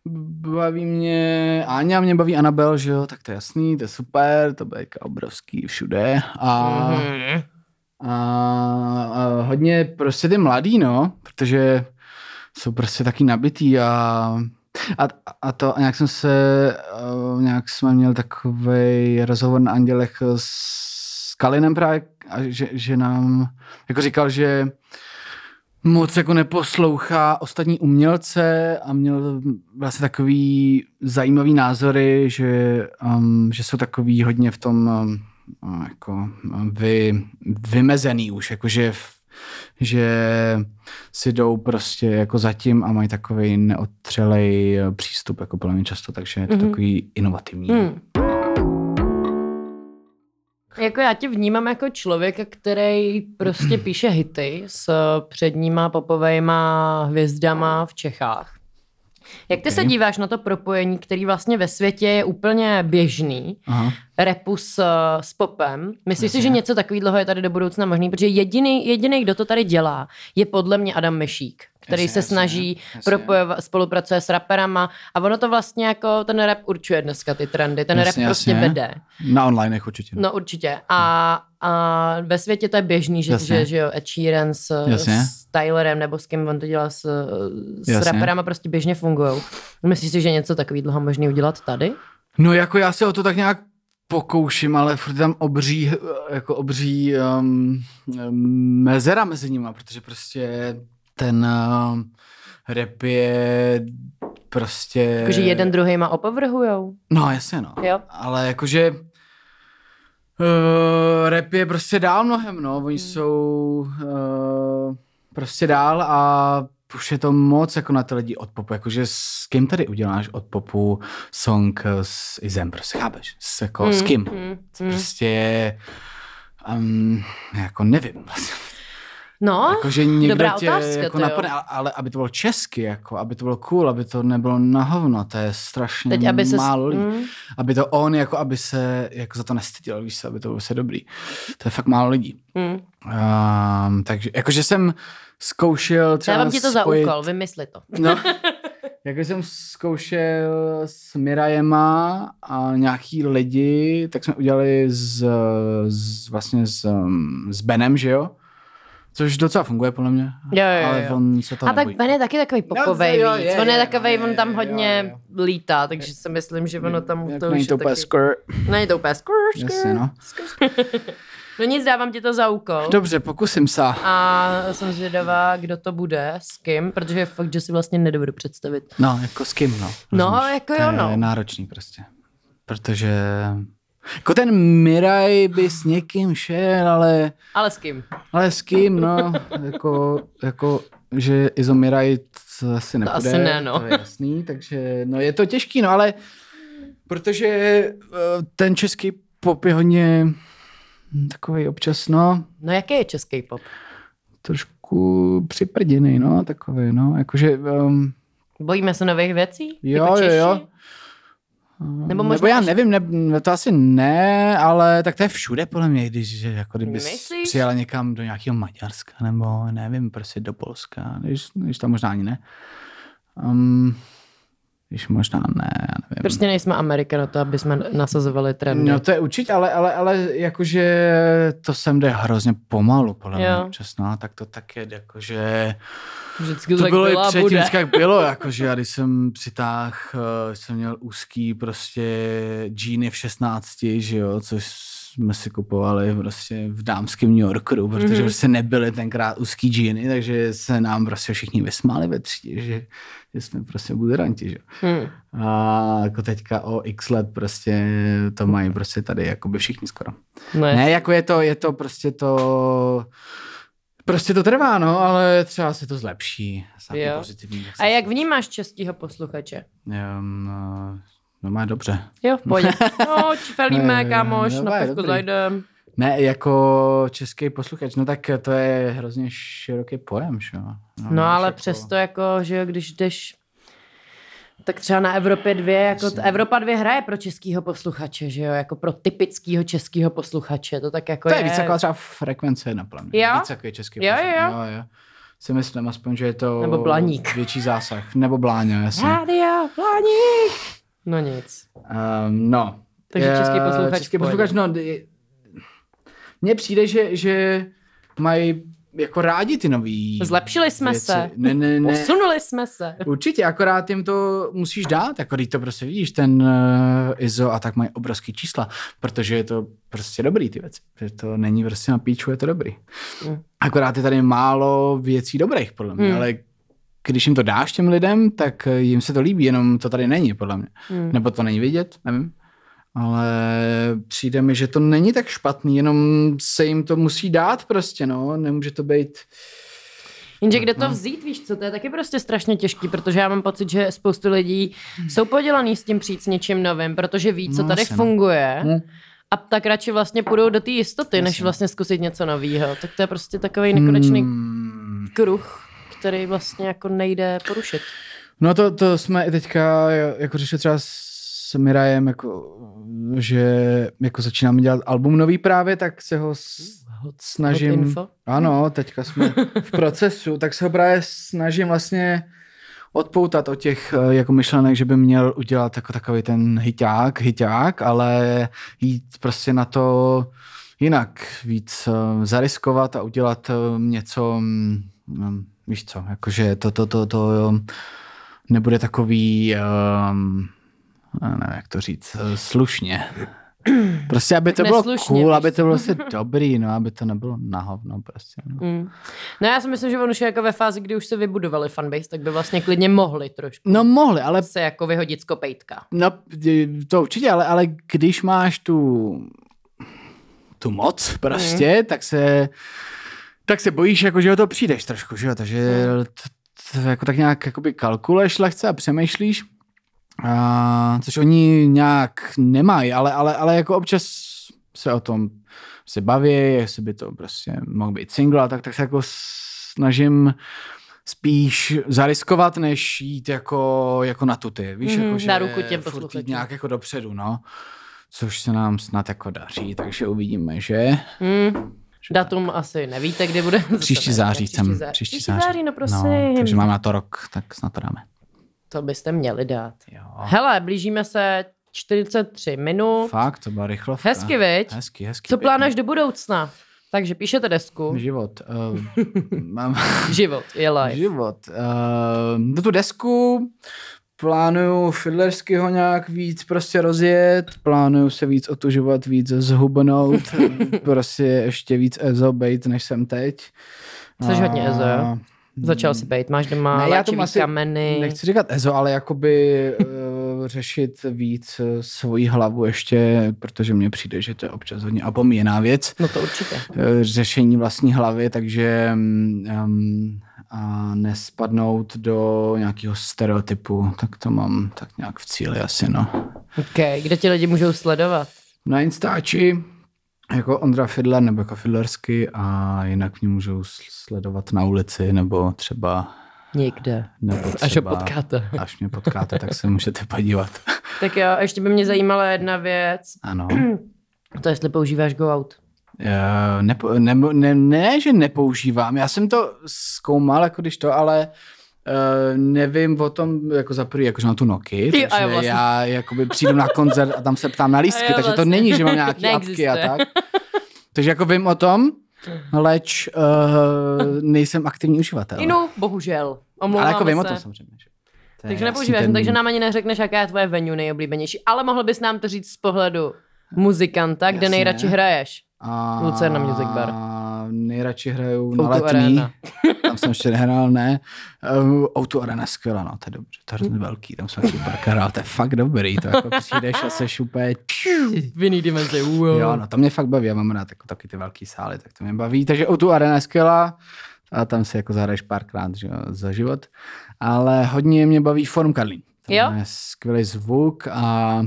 baví mě, Áňa mě baví Anabel, že jo, tak to je jasný, to je super, to bude obrovský všude a, mm-hmm. a, a hodně prostě ty mladý, no, protože jsou prostě taky nabitý a a, a to a nějak jsem se, nějak jsme měli takový rozhovor na Andělech s Kalinem právě, a že, že nám jako říkal, že moc jako neposlouchá ostatní umělce a měl vlastně takový zajímavý názory, že, um, že jsou takový hodně v tom um, jako vy, vymezený už, jakože že si jdou prostě jako zatím a mají takový neotřelej přístup, jako podle mě často, takže je to mm-hmm. takový inovativní. Mm. Jako já tě vnímám jako člověka, který prostě píše hity s předníma popovejma hvězdama v Čechách. Jak ty okay. se díváš na to propojení, který vlastně ve světě je úplně běžný, Aha. repu s, s popem? Myslíš si, že něco takového je tady do budoucna možný? Protože jediný, jediný, kdo to tady dělá, je podle mě Adam Mešík který jasně, se snaží jasně, propojovat, spolupracuje s raperama a ono to vlastně jako ten rap určuje dneska ty trendy, ten jasně, rap prostě jasně. vede. Na online určitě. No určitě a, a ve světě to je běžný, že, že, že jo, Ed Sheeran s, s Tylerem nebo s kým on to dělá s, s raperama prostě běžně fungují. Myslíš si, že něco takového možný udělat tady? No jako já se o to tak nějak pokouším, ale furt tam obří, jako obří um, mezera mezi nimi, protože prostě ten uh, rap je prostě... Jakože jeden druhý má opovrhujou? No, jasně no. Jo. Ale jakože uh, rap je prostě dál mnohem, no. Oni hmm. jsou uh, prostě dál a už je to moc jako na ty lidi od popu, jakože s kým tady uděláš od popu song s Izem, prostě chápeš, s, jako, mm, s kým, mm, mm. prostě um, jako nevím vlastně. No, jako, že někdo dobrá tě otázka, jako napadne, ale aby to bylo česky, jako, aby to bylo cool, aby to nebylo na hovno, to je strašně Teď, aby málo lidí. Mm. Aby to on, jako aby se jako za to nestyděl, víš se, aby to bylo se dobrý. To je fakt málo lidí. Mm. Um, takže jakože jsem zkoušel třeba Dávám ti to spojit... za úkol, vymysli to. No, jako jsem zkoušel s Mirajema a nějaký lidi, tak jsme udělali s, s vlastně s, s Benem, že jo? Což docela funguje podle mě. Jo, jo, ale jo. on se to A tak Ben je taky takový popovej no, víc. Je, on je takový, on tam hodně jo, jo. lítá, takže si myslím, že ono tam to už je to taky... Skr. Není to úplně skr. Jasně, no. No nic, dávám ti to za úkol. Dobře, pokusím se. A jsem zvědavá, kdo to bude, s kým, protože je fakt, že si vlastně nedovedu představit. No, jako s kým, no. No, Rozumíš? No, jako jo, no. To je náročný prostě. Protože jako ten Miraj by s někým šel, ale... Ale s kým? Ale s kým, no. jako, jako že Izo Miraj to asi nepůjde. To asi ne, no. To je jasný, takže no je to těžký, no ale protože uh, ten český pop je hodně takový občas, no. No jaký je český pop? Trošku připrděný, no, takový, no, jakože... Um, Bojíme se nových věcí? Jo, jako jo, jo. Nebo, možná Nebo já nevím, ne, to asi ne, ale tak to je všude podle mě, když jako kdyby přijela někam do nějakého Maďarska, nebo nevím, prostě do Polska, když, když tam možná ani ne. Um, když možná ne, já nevím. Prostě nejsme Amerika na to, aby jsme nasazovali trendy. No to je určitě, ale, ale, ale jakože to sem jde hrozně pomalu, podle mě občas, no, tak to tak je, jakože Vždycky to tak bylo i předtím, jak bylo, jakože já když jsem přitáh, eh, jsem měl úzký prostě džíny v 16, že jo, což jsme si kupovali prostě v dámském New Yorku, protože mm-hmm. prostě nebyly tenkrát úzký džíny, takže se nám prostě všichni vysmáli ve třídě, že, že jsme prostě buderanti, že mm. A jako teďka o x let prostě to mají prostě tady jakoby všichni skoro. No ne, jako je to, je to prostě to Prostě to trvá, no, ale třeba se to zlepší. Jo. Pozitivní, A jak vnímáš českého posluchače? Um, No má dobře. Jo, v pohodě. No, čfelíme, kámoš, no, na je pivku zajdem. Ne, jako český posluchač, no tak to je hrozně široký pojem, že jo. No ale jako... přesto jako, že jo, když jdeš tak třeba na Evropě dvě, jako t- Evropa dvě hraje pro českýho posluchače, že jo, jako pro typického českého posluchače, to tak jako To je. je víc jako třeba frekvence na planě. Jo? Víc jako je český Jo, posluchač. jo. jo, jo. Si myslím aspoň, že je to Nebo Blaník. větší zásah. Nebo Bláňa, jasně. Rádia, Planík! No nic. Um, no. Takže Eh, český posluchač Český posluchač, no. Mně přijde, že, že mají jako rádi ty nový Zlepšili jsme věci. se. Ne, ne, ne. Posunuli jsme se. Určitě, akorát jim to musíš dát, jako když to prostě vidíš, ten uh, ISO a tak mají obrovský čísla, protože je to prostě dobrý ty věci, že to není prostě na píču, je to dobrý. Mm. Akorát je tady málo věcí dobrých, podle mě, Mm. ale když jim to dáš těm lidem, tak jim se to líbí, jenom to tady není, podle mě. Hmm. Nebo to není vidět, nevím. Ale přijde mi, že to není tak špatný, jenom se jim to musí dát prostě, no. Nemůže to být... Jenže kde to vzít, víš co, to je taky prostě strašně těžký, protože já mám pocit, že spoustu lidí jsou podělaný s tím přijít s něčím novým, protože ví, co No, tady no. funguje. Hm. A tak radši vlastně půjdou do té jistoty, než vlastně zkusit něco nového. Tak to je prostě takový nekonečný Hmm. kruh, který vlastně jako nejde porušit. No to, to jsme i teďka jako řešili třeba s Mirajem, jako, že jako začínáme dělat album nový právě, tak se ho s- snažím... Hot info? Ano, teďka jsme v procesu, tak se ho právě snažím vlastně odpoutat od těch eh, jako myšlenek, že by měl udělat jako takový ten hyťák, hyťák, ale jít prostě na to jinak, víc eh, zariskovat a udělat eh, něco, mm, víš co, jakože to, to, to, to jo, nebude takový, um, nevím, jak to říct, eh, slušně. Prostě, aby to bylo Neslušně, cool, víš aby to bylo prostě dobrý, no, aby to nebylo na hovno prostě. No. Mm. No já si myslím, že on už je jako ve fázi, kdy už se vybudovali fanbase, tak by vlastně klidně mohli trošku no mohli, ale se jako vyhodit z kopejtka. No, to určitě, ale, ale když máš tu, tu moc prostě, tak se tak se bojíš, jako, že o to přijdeš trošku, že jo? Takže to, to, jako tak nějak jakoby kalkuluješ lehce a přemýšlíš, a, což oni nějak nemají, ale, ale, ale jako občas se o tom se baví, jestli by to prostě mohl být single, a tak, tak se jako snažím spíš zariskovat, než jít jako, jako na tuty. Víš, Mhm, jako, že na ruku těm posluchačům. nějak jako dopředu, no. Což se nám snad jako daří, takže uvidíme, že? Mm. Datum asi nevíte, kdy bude. Příští září příští září. Příští září. září, no prosím. No, takže máme na to rok, tak snad to dáme. To byste měli dát. Jo. Hele, blížíme se 43 minut. Fakt, to byla rychlovka. Hezky, viď? Hezky, hezky. Co plánuješ do budoucna? Takže píšete desku. Život. Uh, mám Život je live. život. Uh, do tu desku plánuju Fiddlerského nějak víc prostě rozjet, plánuju se víc otužovat, víc zhubnout, prostě ještě víc ezo bejt, než jsem teď. Jsi hodně ezo, jo? Začal si být, máš doma Ne, já tomu asi kameny. Nechci říkat EZO, ale jakoby uh, řešit víc uh, svoji hlavu ještě, protože mně přijde, že to je občas hodně opomíjená věc. No to určitě. eh, řešení vlastní hlavy, takže um, a nespadnout do nějakého stereotypu, tak to mám tak nějak v cíli asi, no. OK, kde ti lidi můžou sledovat? Na Instači jako Ondra Fidler nebo jako Fidlersky a jinak mě můžou sledovat na ulici nebo třeba Nikde. nebo třeba, Až ho potkáte. Až mě potkáte, tak se můžete podívat. Tak jo, ještě by mě zajímala jedna věc. Ano. To jestli používáš Go Out. Eh, Nepo, ne, ne, ne, že nepoužívám. Já jsem to zkoumal, jako když to, ale uh, nevím o tom, jako za prvý, jakože na tu Noky, takže jo, vlastně. já jakoby přijdu na koncert a tam se ptám na lístky, jo, takže to vlastně. není, že mám nějaký apky a Neexistuje. tak. Takže jako vím o tom, leč uh, nejsem aktivní uživatel. Inu, bohužel. Omlouváme ale jako vím o tom samozřejmě. Že. To Takže nepoužíváš, ten- takže nám ani neřekneš, jaká je tvoje venue nejoblíbenější. Ale mohl bys nám to říct z pohledu muzikanta, kde Jasně. nejradši hraješ. A Lucerna Music Bar. Nejradši hraju na O2 letní. Arena. Tam jsem ještě nehrál, ne. Uh, Auto Arena je skvělá, no, to je dobře, to je hrozně velký, tam jsem taky párkrát hrál, to je fakt dobrý, to jako přijdeš a seš úplně... V jiný dimenzi. Wow. Jo, no to mě fakt baví, já mám rád jako taky ty velký sály, tak to mě baví, takže Auto Arena je skvělá a tam si jako zahraješ párkrát že, za život, ale hodně mě baví Forum Karlín. Jo? Je skvělý zvuk a,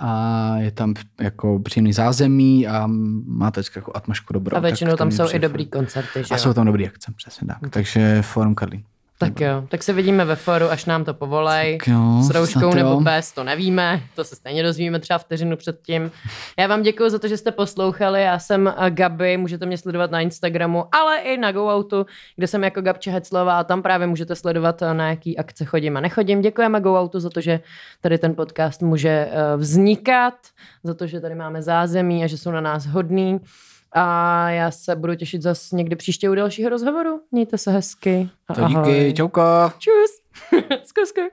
a je tam jako příjemný zázemí a máte vždycky jako atmosféru dobrou. A většinou tam jsou i dobrý koncerty, že A jo? jsou tam dobrý akce, přesně tak. Takže Forum Karlín. Tak jo, tak se vidíme ve foru, až nám to povolej. Tak jo, S rouškou nebo bez, to nevíme, to se stejně dozvíme třeba vteřinu předtím. Já vám děkuji za to, že jste poslouchali, já jsem eh, Gabi, můžete mě sledovat na Instagramu, ale i na GoOutu, kde jsem jako Gabče Heclová a tam právě můžete sledovat, eh, na jaký akce chodím a nechodím. Děkujeme GoOutu za to, že tady ten podcast může eh, vznikat, za to, že tady máme zázemí a že jsou na nás hodný. A já se budu těšit zase někdy příště u dalšího rozhovoru. Mějte se hezky. A to díky, čauka. Čus. skur.